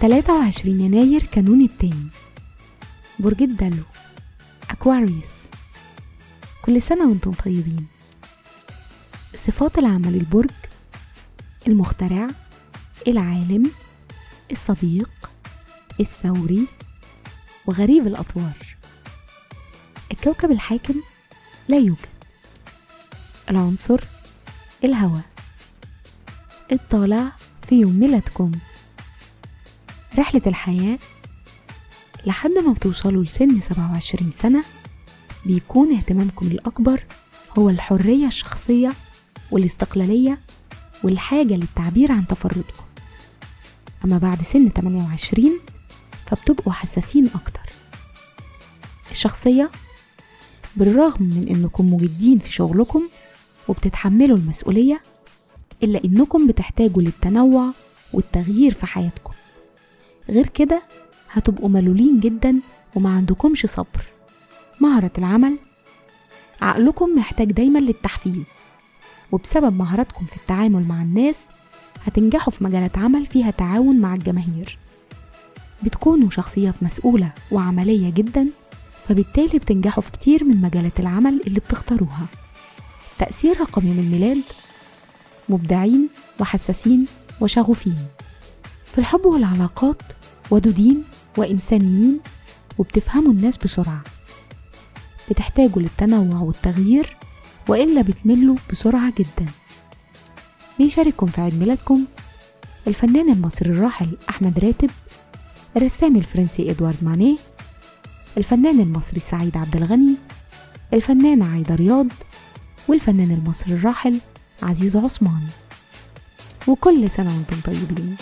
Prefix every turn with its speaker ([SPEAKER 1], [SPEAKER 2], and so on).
[SPEAKER 1] تلاتة وعشرين يناير كانون التاني. برج الدلو. أكواريوس كل سنة وأنتم طيبين. صفات العمل البرج. المخترع. العالم. الصديق. الثوري. وغريب الأطوار. الكوكب الحاكم. لا يوجد. العنصر الهواء. الطالع في يوم ميلادكم. رحلة الحياة لحد ما بتوصلوا لسن 27 سنة بيكون اهتمامكم الأكبر هو الحرية الشخصية والاستقلالية والحاجة للتعبير عن تفردكم. أما بعد سن 28 فبتبقوا حساسين أكتر. الشخصية بالرغم من إنكم مجدين في شغلكم وبتتحملوا المسؤولية إلا إنكم بتحتاجوا للتنوع والتغيير في حياتكم. غير كده هتبقوا ملولين جدا وما عندكمش صبر. مهرة العمل. عقلكم محتاج دايما للتحفيز. وبسبب مهاراتكم في التعامل مع الناس هتنجحوا في مجالات عمل فيها تعاون مع الجماهير. بتكونوا شخصيات مسؤولة وعملية جدا فبالتالي بتنجحوا في كتير من مجالات العمل اللي بتختاروها. تأثير رقم يوم الميلاد مبدعين وحساسين وشغوفين. في الحب والعلاقات ودودين وإنسانيين وبتفهموا الناس بسرعة. بتحتاجوا للتنوع والتغيير وإلا بتملوا بسرعة جدا. بيشارككم في عيد ميلادكم الفنان المصري الراحل أحمد راتب الرسام الفرنسي إدوارد مانيه الفنان المصري سعيد عبد الغني الفنانة عايدة رياض والفنان المصري الراحل عزيز عثمان. وكل سنة وأنتم طيبين.